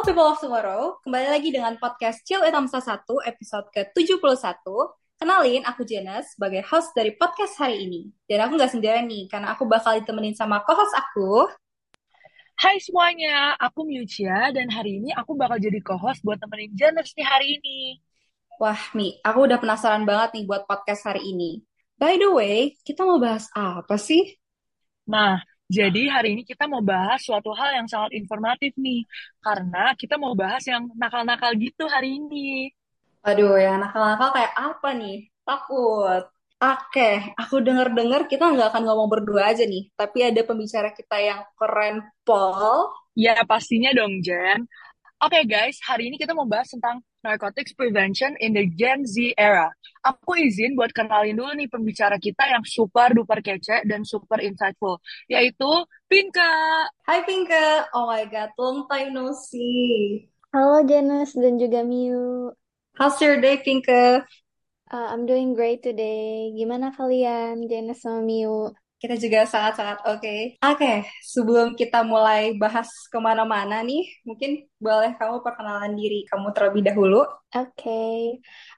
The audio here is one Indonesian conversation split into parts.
Halo people of tomorrow, kembali lagi dengan podcast Chill Etamsa 1 episode ke-71. Kenalin, aku Janice sebagai host dari podcast hari ini. Dan aku nggak sendirian nih, karena aku bakal ditemenin sama co-host aku. Hai semuanya, aku Miucia dan hari ini aku bakal jadi co-host buat temenin Janice nih hari ini. Wah, Mi, aku udah penasaran banget nih buat podcast hari ini. By the way, kita mau bahas apa sih? Nah, jadi hari ini kita mau bahas suatu hal yang sangat informatif nih, karena kita mau bahas yang nakal-nakal gitu hari ini. Aduh, yang nakal-nakal kayak apa nih? Takut. Oke, aku denger-dengar kita nggak akan ngomong berdua aja nih, tapi ada pembicara kita yang keren, Paul. Ya, pastinya dong, Jen. Oke guys, hari ini kita mau bahas tentang narcotics prevention in the Gen Z era. Aku izin buat kenalin dulu nih pembicara kita yang super duper kece dan super insightful, yaitu Pinka. Hai Pinka, oh my god, long time no see. Halo Janice dan juga Miu. How's your day Pinka? Uh, I'm doing great today. Gimana kalian, Janice sama Miu? Kita juga sangat-sangat oke. Okay. Oke, okay, sebelum kita mulai bahas ke mana-mana nih, mungkin boleh kamu perkenalan diri kamu terlebih dahulu. Oke, okay.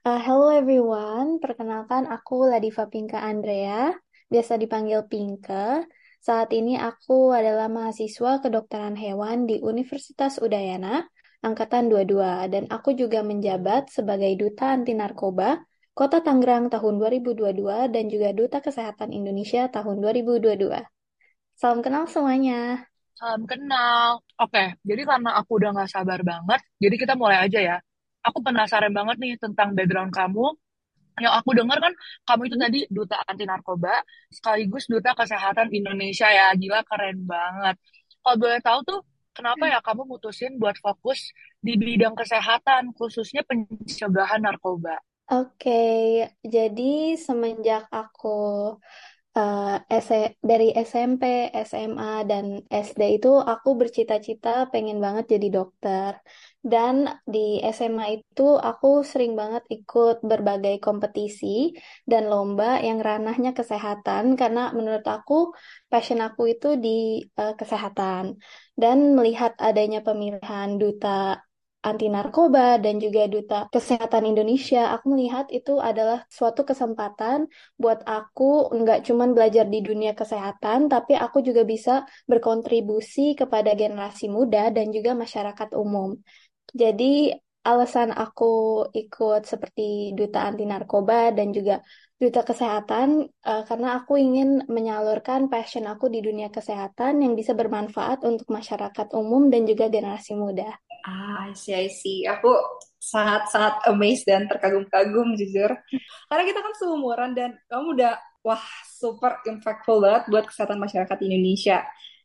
uh, hello everyone. Perkenalkan aku Ladiva Pinka Andrea, biasa dipanggil Pinka. Saat ini aku adalah mahasiswa kedokteran hewan di Universitas Udayana, Angkatan 22, dan aku juga menjabat sebagai Duta Anti Narkoba Kota Tangerang tahun 2022 dan juga Duta Kesehatan Indonesia tahun 2022. Salam kenal semuanya. Salam kenal. Oke, jadi karena aku udah gak sabar banget, jadi kita mulai aja ya. Aku penasaran banget nih tentang background kamu. Yang aku dengar kan kamu itu tadi duta anti narkoba sekaligus duta kesehatan Indonesia ya. Gila keren banget. Kalau boleh tahu tuh kenapa ya kamu mutusin buat fokus di bidang kesehatan khususnya pencegahan narkoba? Oke, jadi semenjak aku uh, dari SMP, SMA, dan SD itu aku bercita-cita pengen banget jadi dokter. Dan di SMA itu aku sering banget ikut berbagai kompetisi dan lomba yang ranahnya kesehatan karena menurut aku passion aku itu di uh, kesehatan. Dan melihat adanya pemilihan duta anti narkoba dan juga duta kesehatan Indonesia, aku melihat itu adalah suatu kesempatan buat aku nggak cuman belajar di dunia kesehatan, tapi aku juga bisa berkontribusi kepada generasi muda dan juga masyarakat umum. Jadi alasan aku ikut seperti duta anti narkoba dan juga duta kesehatan uh, karena aku ingin menyalurkan passion aku di dunia kesehatan yang bisa bermanfaat untuk masyarakat umum dan juga generasi muda. Ah, I see, I see. Aku sangat-sangat amazed dan terkagum-kagum jujur. Karena kita kan seumuran dan kamu udah wah super impactful banget buat kesehatan masyarakat Indonesia.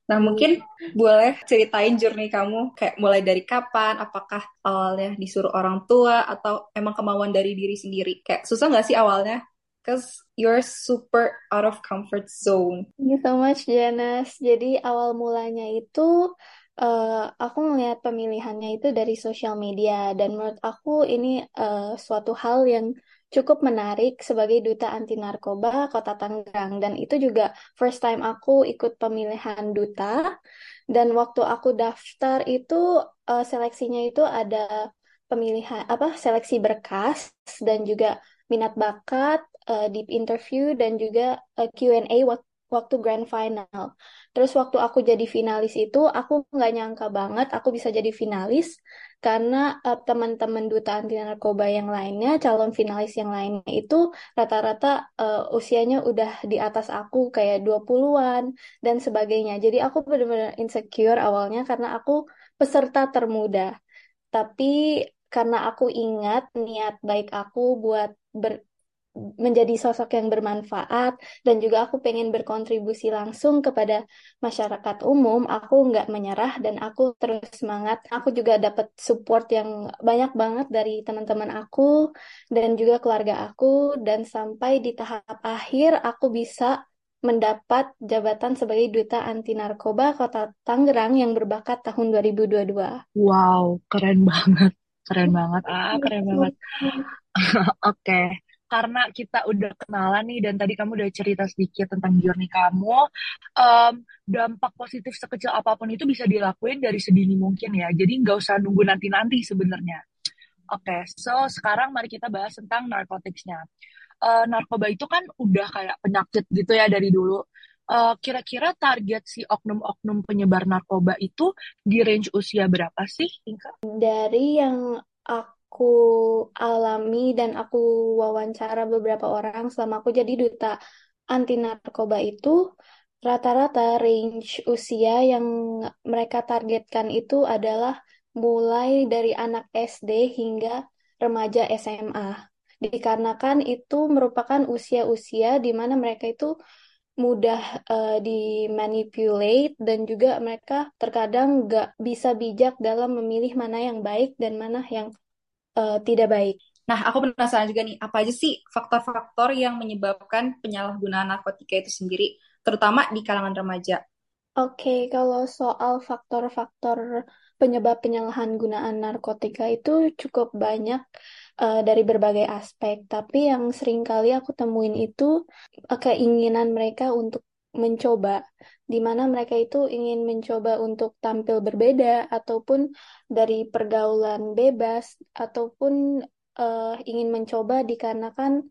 Nah, mungkin boleh ceritain journey kamu kayak mulai dari kapan, apakah awalnya disuruh orang tua atau emang kemauan dari diri sendiri? Kayak susah nggak sih awalnya? Cause you're super out of comfort zone. Thank you so much, Janice. Jadi awal mulanya itu uh, aku melihat pemilihannya itu dari sosial media dan menurut aku ini uh, suatu hal yang cukup menarik sebagai duta anti narkoba Kota Tangerang dan itu juga first time aku ikut pemilihan duta. Dan waktu aku daftar itu uh, seleksinya itu ada pemilihan apa seleksi berkas dan juga minat bakat uh, deep interview dan juga uh, Q&A waktu grand final. Terus waktu aku jadi finalis itu, aku nggak nyangka banget aku bisa jadi finalis karena uh, teman-teman duta anti narkoba yang lainnya, calon finalis yang lainnya itu rata-rata uh, usianya udah di atas aku kayak 20-an dan sebagainya. Jadi aku benar-benar insecure awalnya karena aku peserta termuda. Tapi karena aku ingat niat baik aku buat ber, menjadi sosok yang bermanfaat dan juga aku pengen berkontribusi langsung kepada masyarakat umum aku nggak menyerah dan aku terus semangat aku juga dapat support yang banyak banget dari teman-teman aku dan juga keluarga aku dan sampai di tahap akhir aku bisa mendapat jabatan sebagai duta anti narkoba Kota Tangerang yang berbakat tahun 2022. Wow, keren banget. Keren banget. Ah, keren banget. Oke. okay. Karena kita udah kenalan nih dan tadi kamu udah cerita sedikit tentang journey kamu, um, dampak positif sekecil apa pun itu bisa dilakuin dari sedini mungkin ya. Jadi nggak usah nunggu nanti-nanti sebenarnya. Oke, okay, so sekarang mari kita bahas tentang narkotiknya. Uh, narkoba itu kan udah kayak penyakit gitu ya dari dulu. Uh, kira-kira target si oknum-oknum penyebar narkoba itu di range usia berapa sih, Inka? Dari yang aku aku alami dan aku wawancara beberapa orang selama aku jadi duta anti narkoba itu rata-rata range usia yang mereka targetkan itu adalah mulai dari anak SD hingga remaja SMA. Dikarenakan itu merupakan usia-usia di mana mereka itu mudah uh, dimanipulate dan juga mereka terkadang nggak bisa bijak dalam memilih mana yang baik dan mana yang uh, tidak baik. Nah, aku penasaran juga nih, apa aja sih faktor-faktor yang menyebabkan penyalahgunaan narkotika itu sendiri, terutama di kalangan remaja? Oke, kalau soal faktor-faktor penyebab penyalahgunaan narkotika itu cukup banyak uh, dari berbagai aspek, tapi yang sering kali aku temuin itu uh, keinginan mereka untuk mencoba, di mana mereka itu ingin mencoba untuk tampil berbeda, ataupun dari pergaulan bebas, ataupun uh, ingin mencoba dikarenakan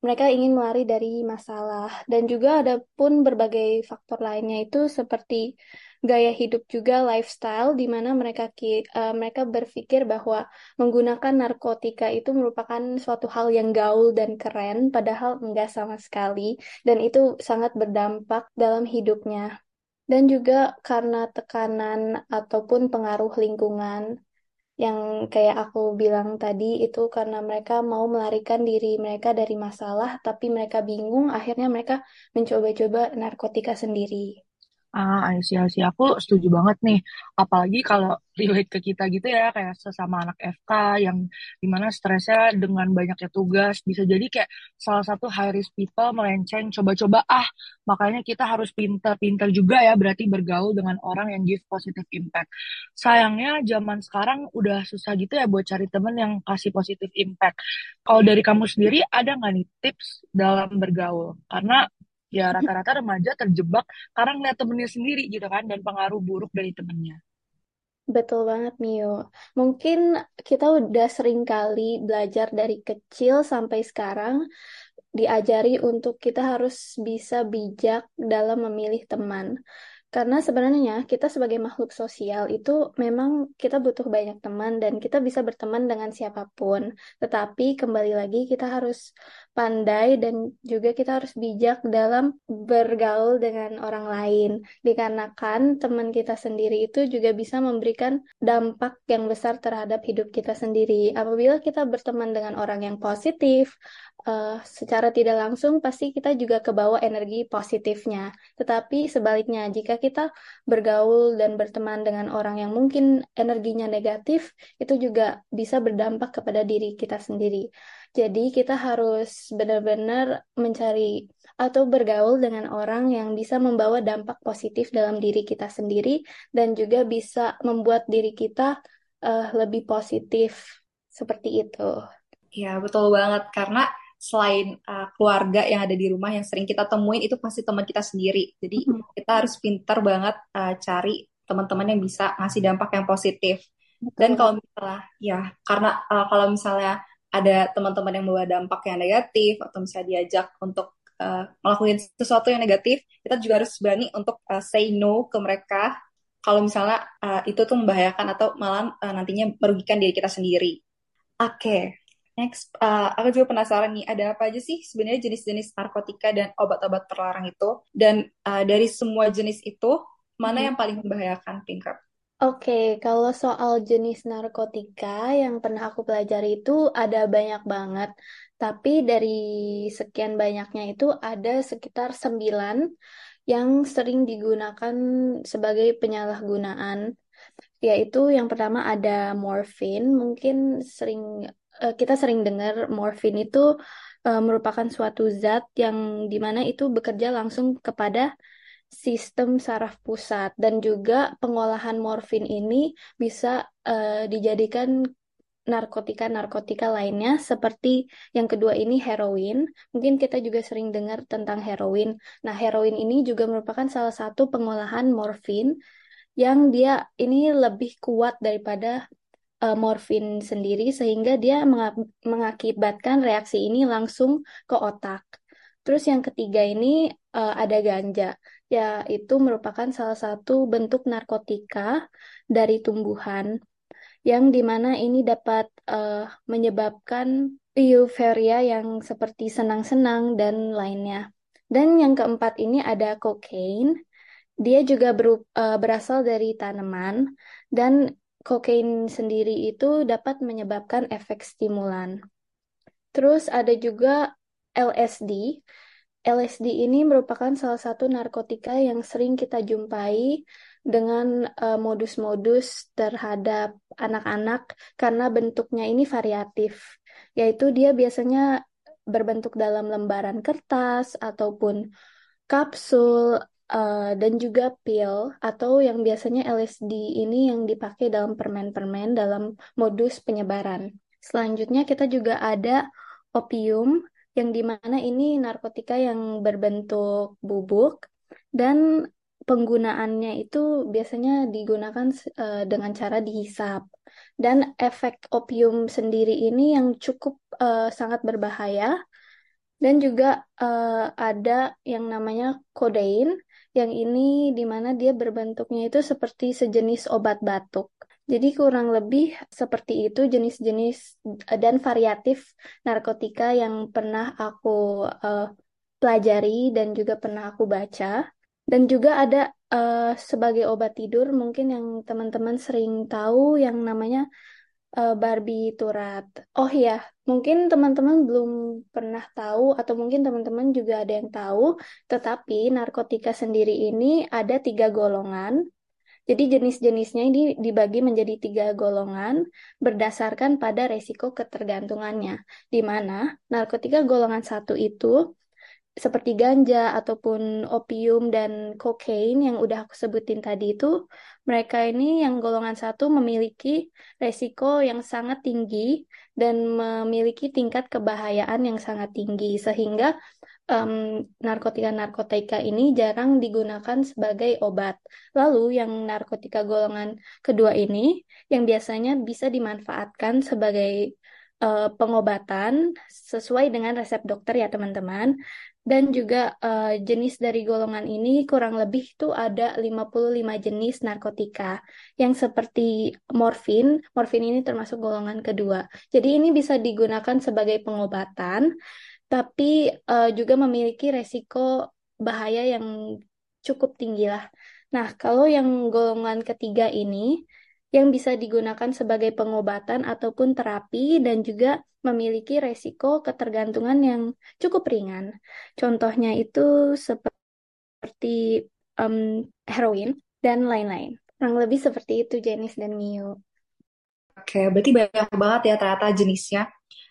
mereka ingin melari dari masalah. Dan juga ada pun berbagai faktor lainnya itu seperti gaya hidup juga lifestyle di mana mereka uh, mereka berpikir bahwa menggunakan narkotika itu merupakan suatu hal yang gaul dan keren padahal enggak sama sekali dan itu sangat berdampak dalam hidupnya dan juga karena tekanan ataupun pengaruh lingkungan yang kayak aku bilang tadi itu karena mereka mau melarikan diri mereka dari masalah tapi mereka bingung akhirnya mereka mencoba-coba narkotika sendiri. Ah, I see, I see. Aku setuju banget nih. Apalagi kalau relate ke kita gitu ya, kayak sesama anak FK yang di mana stresnya dengan banyaknya tugas, bisa jadi kayak salah satu high risk people melenceng, coba-coba, ah, makanya kita harus pintar-pintar juga ya, berarti bergaul dengan orang yang give positive impact. Sayangnya zaman sekarang udah susah gitu ya buat cari temen yang kasih positive impact. Kalau dari kamu sendiri, ada nggak nih tips dalam bergaul? Karena ya rata-rata remaja terjebak karena ngeliat temennya sendiri gitu kan dan pengaruh buruk dari temennya. Betul banget Mio. Mungkin kita udah sering kali belajar dari kecil sampai sekarang diajari untuk kita harus bisa bijak dalam memilih teman. Karena sebenarnya kita sebagai makhluk sosial itu memang kita butuh banyak teman dan kita bisa berteman dengan siapa pun. Tetapi kembali lagi kita harus pandai dan juga kita harus bijak dalam bergaul dengan orang lain. Dikarenakan teman kita sendiri itu juga bisa memberikan dampak yang besar terhadap hidup kita sendiri. Apabila kita berteman dengan orang yang positif, uh, secara tidak langsung pasti kita juga kebawa energi positifnya. Tetapi sebaliknya, jika kita bergaul dan berteman dengan orang yang mungkin energinya negatif, itu juga bisa berdampak kepada diri kita sendiri. Jadi kita harus benar-benar mencari atau bergaul dengan orang yang bisa membawa dampak positif dalam diri kita sendiri dan juga bisa membuat diri kita uh, lebih positif seperti itu. Ya, betul banget karena selain uh, keluarga yang ada di rumah yang sering kita temuin itu pasti teman kita sendiri. Jadi hmm. kita harus pintar banget uh, cari teman-teman yang bisa ngasih dampak yang positif. Betul. Dan kalau misalnya ya karena uh, kalau misalnya ada teman-teman yang membawa dampak yang negatif atau misalnya diajak untuk uh, ngelakuin sesuatu yang negatif, kita juga harus berani untuk uh, say no ke mereka kalau misalnya uh, itu tuh membahayakan atau malah uh, nantinya merugikan diri kita sendiri. Oke, okay. Next, uh, aku juga penasaran nih, ada apa aja sih sebenarnya jenis-jenis narkotika dan obat-obat terlarang itu? Dan uh, dari semua jenis itu, mana hmm. yang paling membahayakan, Pinker? Oke, okay, kalau soal jenis narkotika yang pernah aku pelajari itu ada banyak banget. Tapi dari sekian banyaknya itu ada sekitar sembilan yang sering digunakan sebagai penyalahgunaan. Yaitu yang pertama ada morfin, mungkin sering uh, kita sering dengar morfin itu uh, merupakan suatu zat yang di mana itu bekerja langsung kepada sistem saraf pusat dan juga pengolahan morfin ini bisa uh, dijadikan narkotika-narkotika lainnya seperti yang kedua ini heroin. Mungkin kita juga sering dengar tentang heroin. Nah, heroin ini juga merupakan salah satu pengolahan morfin yang dia ini lebih kuat daripada uh, morfin sendiri sehingga dia mengakibatkan reaksi ini langsung ke otak. Terus yang ketiga ini uh, ada ganja, yaitu merupakan salah satu bentuk narkotika dari tumbuhan yang di mana ini dapat uh, menyebabkan euforia yang seperti senang-senang dan lainnya. Dan yang keempat ini ada kokain. Dia juga ber, uh, berasal dari tanaman dan kokain sendiri itu dapat menyebabkan efek stimulan. Terus ada juga LSD. LSD ini merupakan salah satu narkotika yang sering kita jumpai dengan uh, modus-modus terhadap anak-anak karena bentuknya ini variatif, yaitu dia biasanya berbentuk dalam lembaran kertas ataupun kapsul uh, dan juga pil atau yang biasanya LSD ini yang dipakai dalam permen-permen dalam modus penyebaran. Selanjutnya kita juga ada opium yang di mana ini narkotika yang berbentuk bubuk dan penggunaannya itu biasanya digunakan uh, dengan cara dihisap. Dan efek opium sendiri ini yang cukup uh, sangat berbahaya. Dan juga uh, ada yang namanya kodein, yang ini di mana dia berbentuknya itu seperti sejenis obat batuk. Jadi kurang lebih seperti itu jenis-jenis dan variatif narkotika yang pernah aku uh, pelajari dan juga pernah aku baca. Dan juga ada uh, sebagai obat tidur mungkin yang teman-teman sering tahu yang namanya uh, barbiturat. Oh ya, mungkin teman-teman belum pernah tahu atau mungkin teman-teman juga ada yang tahu, tetapi narkotika sendiri ini ada tiga golongan. Jadi jenis-jenisnya ini dibagi menjadi tiga golongan berdasarkan pada resiko ketergantungannya, di mana narkotika golongan satu itu seperti ganja ataupun opium dan kokain yang udah aku sebutin tadi itu, mereka ini yang golongan satu memiliki resiko yang sangat tinggi dan memiliki tingkat kebahayaan yang sangat tinggi sehingga narkotika-narkotika um, ini jarang digunakan sebagai obat. Lalu yang narkotika golongan kedua ini yang biasanya bisa dimanfaatkan sebagai uh, pengobatan sesuai dengan resep dokter ya teman-teman dan juga uh, jenis dari golongan ini kurang lebih itu ada 55 jenis narkotika yang seperti morfin. Morfin ini termasuk golongan kedua. Jadi ini bisa digunakan sebagai pengobatan, tapi uh, juga memiliki resiko bahaya yang cukup tinggi lah. Nah, kalau yang golongan ketiga ini yang bisa digunakan sebagai pengobatan ataupun terapi dan juga memiliki resiko ketergantungan yang cukup ringan. Contohnya itu seperti um, heroin dan lain-lain. Kurang lebih seperti itu Jenis dan Mio. Oke, berarti banyak banget ya ternyata jenisnya.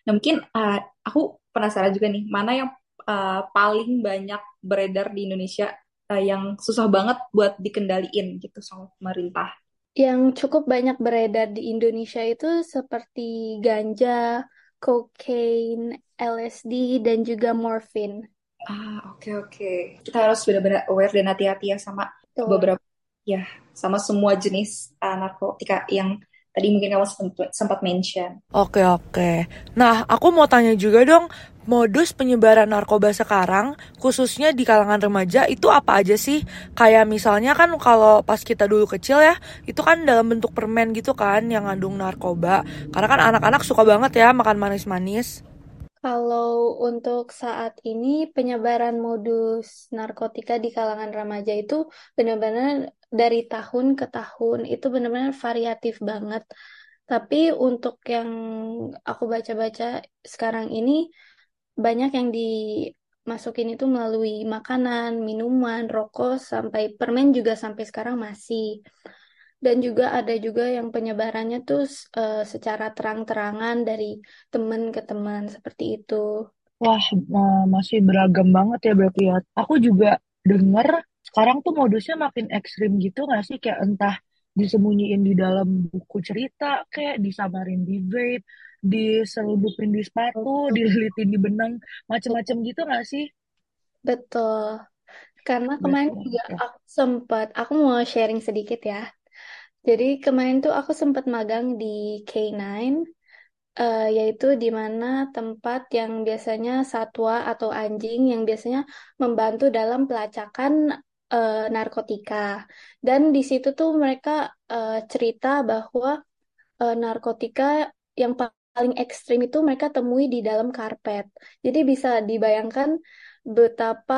Nah mungkin uh, aku penasaran juga nih, mana yang uh, paling banyak beredar di Indonesia uh, yang susah banget buat dikendaliin gitu sama pemerintah? Yang cukup banyak beredar di Indonesia itu seperti ganja, cocaine, LSD, dan juga morphine. Ah, oke okay, oke. Okay. Kita harus benar-benar aware dan hati-hati ya sama Tuh. beberapa ya, sama semua jenis uh, narkotika yang tadi mungkin kamu sempat, mention. Oke oke. Nah, aku mau tanya juga dong, modus penyebaran narkoba sekarang, khususnya di kalangan remaja, itu apa aja sih? Kayak misalnya kan kalau pas kita dulu kecil ya, itu kan dalam bentuk permen gitu kan yang ngandung narkoba. Karena kan anak-anak suka banget ya makan manis-manis. Kalau untuk saat ini penyebaran modus narkotika di kalangan remaja itu benar-benar dari tahun ke tahun itu benar-benar variatif banget. Tapi untuk yang aku baca-baca sekarang ini banyak yang dimasukin itu melalui makanan, minuman, rokok, sampai permen juga sampai sekarang masih. Dan juga ada juga yang penyebarannya tuh uh, secara terang-terangan dari teman ke teman seperti itu. Wah, masih beragam banget ya berarti ya. Aku juga denger sekarang tuh modusnya makin ekstrim gitu nggak sih? Kayak entah disembunyiin di dalam buku cerita, kayak disamarin di vape, diseludupin di sepatu, dililitin di benang, macem-macem gitu nggak sih? Betul. Karena kemarin Betul. juga Ya. aku sempat, aku mau sharing sedikit ya. Jadi kemarin tuh aku sempat magang di K9, eh, yaitu di mana tempat yang biasanya satwa atau anjing yang biasanya membantu dalam pelacakan eh, narkotika. Dan di situ tuh mereka eh, cerita bahwa eh, narkotika yang paling ekstrim itu mereka temui di dalam karpet. Jadi bisa dibayangkan betapa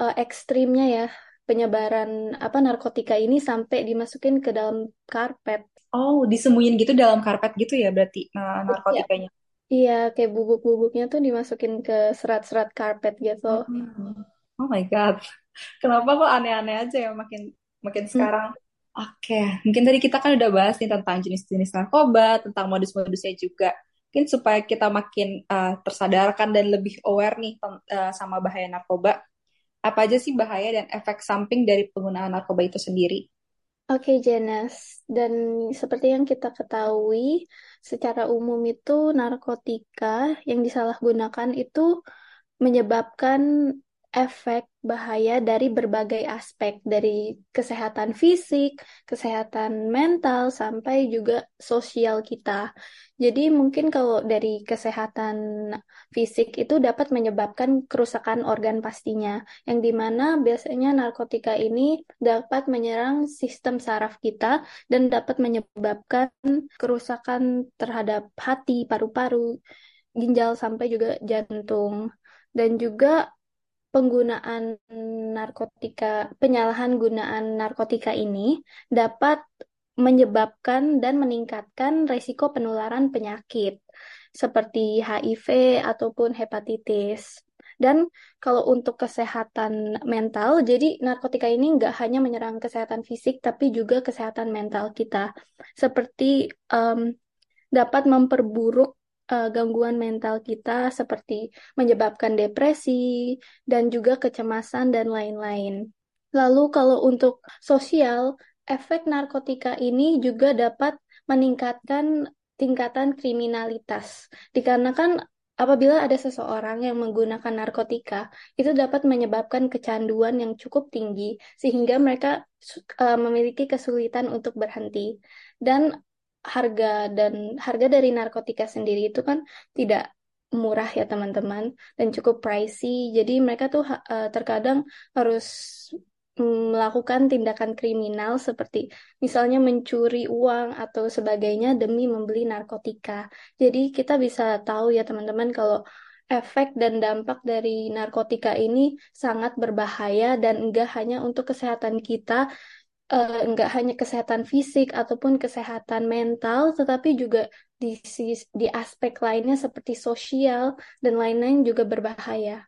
eh, ekstrimnya ya penyebaran apa narkotika ini sampai dimasukin ke dalam karpet. Oh, disembunyiin gitu dalam karpet gitu ya berarti Iya, narkotikanya. iya kayak bubuk-bubuknya tuh dimasukin ke serat-serat karpet gitu. Hmm. Oh my God. Kenapa kok aneh-aneh aja ya makin makin Hmm. sekarang? Oke, mungkin tadi kita kan udah bahas nih tentang jenis-jenis narkoba, tentang modus-modusnya juga. Mungkin supaya kita makin uh, tersadarkan dan lebih aware nih uh, sama bahaya narkoba. Apa aja sih bahaya dan efek samping dari penggunaan narkoba itu sendiri? Oke, Janas. Dan seperti yang kita ketahui, secara umum itu narkotika yang disalahgunakan itu menyebabkan efek bahaya dari berbagai aspek, dari kesehatan fisik, kesehatan mental, sampai juga sosial kita. Jadi mungkin kalau dari kesehatan fisik itu dapat menyebabkan kerusakan organ pastinya, yang di mana biasanya narkotika ini dapat menyerang sistem saraf kita dan dapat menyebabkan kerusakan terhadap hati, paru-paru, ginjal, sampai juga jantung. Dan juga penggunaan narkotika, penyalahan gunaan narkotika ini dapat menyebabkan dan meningkatkan risiko penularan penyakit seperti HIV ataupun hepatitis. Dan kalau untuk kesehatan mental, jadi narkotika ini nggak hanya menyerang kesehatan fisik, tapi juga kesehatan mental kita. Seperti um, dapat memperburuk uh, gangguan mental kita seperti menyebabkan depresi dan juga kecemasan dan lain-lain. Lalu kalau untuk sosial, efek narkotika ini juga dapat meningkatkan tingkatan kriminalitas. Dikarenakan apabila ada seseorang yang menggunakan narkotika, itu dapat menyebabkan kecanduan yang cukup tinggi sehingga mereka uh, memiliki kesulitan untuk berhenti. Dan harga dan harga dari narkotika sendiri itu kan tidak murah ya teman-teman dan cukup pricey. Jadi mereka tuh uh, terkadang harus melakukan tindakan kriminal seperti misalnya mencuri uang atau sebagainya demi membeli narkotika. Jadi kita bisa tahu ya teman-teman kalau efek dan dampak dari narkotika ini sangat berbahaya dan enggak hanya untuk kesehatan kita, uh, enggak hanya kesehatan fisik ataupun kesehatan mental, tetapi juga di, di aspek lainnya seperti sosial dan lain-lain juga berbahaya.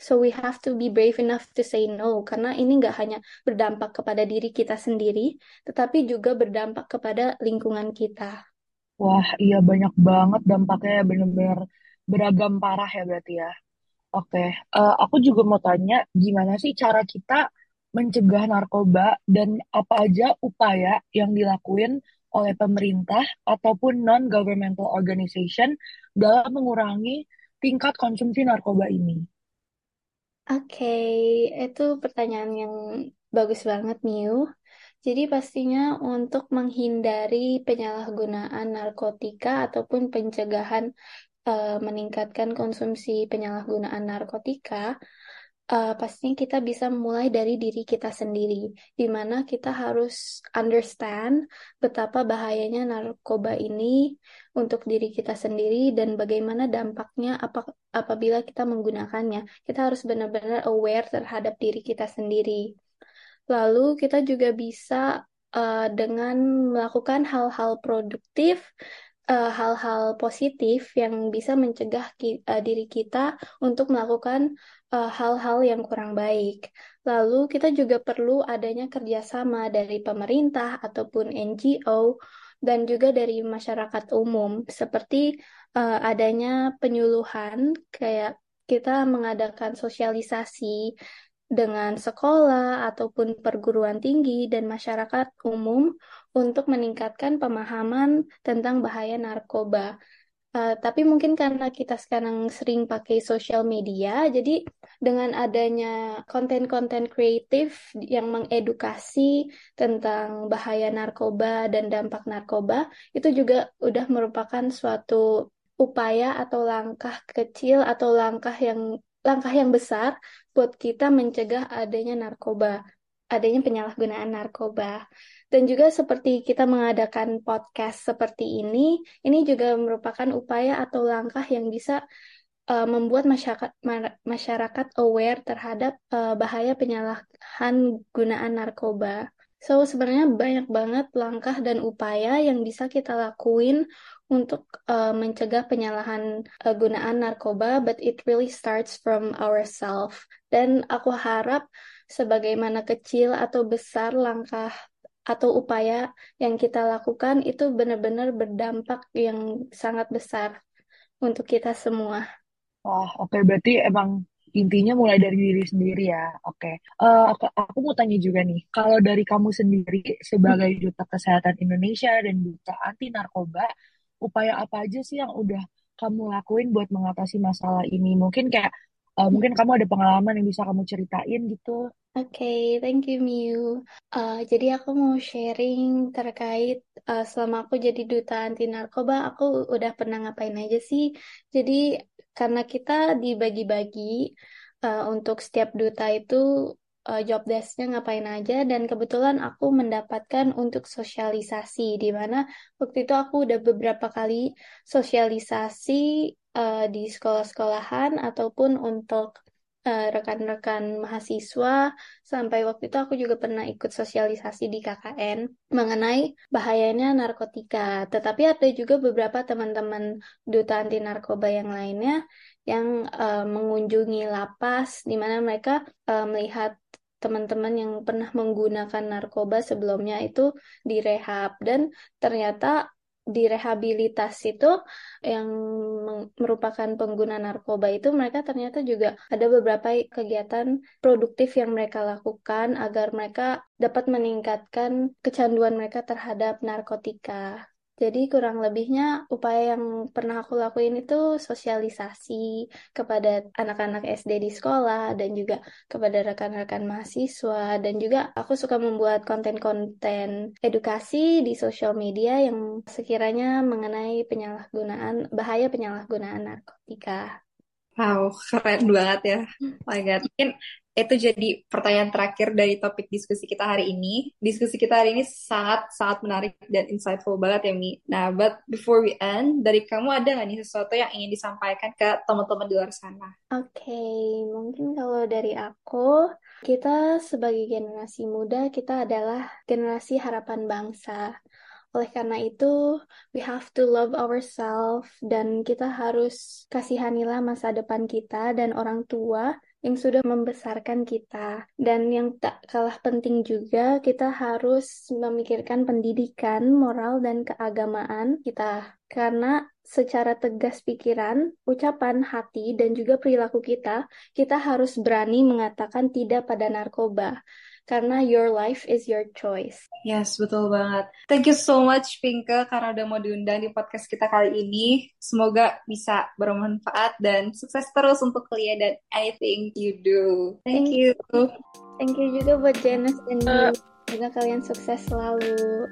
So we have to be brave enough to say no, karena ini nggak hanya berdampak kepada diri kita sendiri, tetapi juga berdampak kepada lingkungan kita. Wah, iya banyak banget dampaknya benar-benar beragam parah ya berarti ya. Oke, uh, aku juga mau tanya gimana sih cara kita mencegah narkoba dan apa aja upaya yang dilakuin oleh pemerintah ataupun non-governmental organization dalam mengurangi tingkat konsumsi narkoba ini. Oke, itu pertanyaan yang bagus banget, Miu. Jadi pastinya untuk menghindari penyalahgunaan narkotika ataupun pencegahan uh, meningkatkan konsumsi penyalahgunaan narkotika, uh, pastinya kita bisa mulai dari diri kita sendiri, di mana kita harus understand betapa bahayanya narkoba ini untuk diri kita sendiri dan bagaimana dampaknya apa, apabila kita menggunakannya. Kita harus benar-benar aware terhadap diri kita sendiri. Lalu kita juga bisa uh, dengan melakukan hal-hal produktif hal-hal uh, positif yang bisa mencegah ki uh, diri kita untuk melakukan hal-hal uh, yang kurang baik. Lalu kita juga perlu adanya kerjasama dari pemerintah ataupun NGO dan juga dari masyarakat umum, seperti uh, adanya penyuluhan, kayak kita mengadakan sosialisasi dengan sekolah ataupun perguruan tinggi dan masyarakat umum untuk meningkatkan pemahaman tentang bahaya narkoba. Uh, tapi mungkin karena kita sekarang sering pakai sosial media, jadi dengan adanya konten-konten kreatif yang mengedukasi tentang bahaya narkoba dan dampak narkoba, itu juga udah merupakan suatu upaya atau langkah kecil atau langkah yang langkah yang besar buat kita mencegah adanya narkoba, adanya penyalahgunaan narkoba. Dan juga seperti kita mengadakan podcast seperti ini, ini juga merupakan upaya atau langkah yang bisa uh, membuat masyarakat masyarakat aware terhadap uh, bahaya penyalahan gunaan narkoba. So sebenarnya banyak banget langkah dan upaya yang bisa kita lakuin untuk uh, mencegah penyalahan uh, gunaan narkoba, but it really starts from ourselves. Dan aku harap sebagaimana kecil atau besar langkah atau upaya yang kita lakukan itu benar-benar berdampak yang sangat besar untuk kita semua. Wah, oke okay. berarti emang intinya mulai dari diri sendiri ya. Oke, okay. uh, eh, aku, aku mau tanya juga nih, kalau dari kamu sendiri sebagai duta kesehatan Indonesia dan duta anti narkoba, upaya apa aja sih yang udah kamu lakuin buat mengatasi masalah ini? Mungkin kayak uh, mungkin kamu ada pengalaman yang bisa kamu ceritain gitu. Oke, okay, thank you Miu. Uh, jadi aku mau sharing terkait uh, selama aku jadi duta anti narkoba, aku udah pernah ngapain aja sih. Jadi karena kita dibagi-bagi uh, untuk setiap duta itu uh, job desk-nya ngapain aja dan kebetulan aku mendapatkan untuk sosialisasi di mana waktu itu aku udah beberapa kali sosialisasi uh, di sekolah-sekolahan ataupun untuk uh, rekan-rekan mahasiswa sampai waktu itu aku juga pernah ikut sosialisasi di KKN mengenai bahayanya narkotika. Tetapi ada juga beberapa teman-teman duta anti narkoba yang lainnya yang uh, mengunjungi lapas di mana mereka uh, melihat teman-teman yang pernah menggunakan narkoba sebelumnya itu direhab dan ternyata di rehabilitasi itu yang merupakan pengguna narkoba itu mereka ternyata juga ada beberapa kegiatan produktif yang mereka lakukan agar mereka dapat meningkatkan kecanduan mereka terhadap narkotika. Jadi kurang lebihnya upaya yang pernah aku lakuin itu sosialisasi kepada anak-anak SD di sekolah dan juga kepada rekan-rekan mahasiswa dan juga aku suka membuat konten-konten edukasi di sosial media yang sekiranya mengenai penyalahgunaan bahaya penyalahgunaan narkotika. Wow, keren banget ya. Oh my God. Mungkin itu jadi pertanyaan terakhir dari topik diskusi kita hari ini. Diskusi kita hari ini sangat sangat menarik dan insightful banget ya Mi. Nah, but before we end, dari kamu ada nggak nih sesuatu yang ingin disampaikan ke teman-teman di luar sana? Oke, okay, mungkin kalau dari aku, kita sebagai generasi muda kita adalah generasi harapan bangsa. Oleh karena itu, we have to love ourselves dan kita harus kasihanilah masa depan kita dan orang tua yang sudah membesarkan kita. Dan yang tak kalah penting juga, kita harus memikirkan pendidikan, moral, dan keagamaan kita. Karena secara tegas pikiran, ucapan hati, dan juga perilaku kita, kita harus berani mengatakan tidak pada narkoba karena your life is your choice. Yes, betul banget. Thank you so much Pinke karena udah mau diundang di podcast kita kali ini. Semoga bisa bermanfaat dan sukses terus untuk kuliah dan anything you do. Thank, Thank you. Thank you juga buat Janice dan uh. Juga kalian sukses selalu.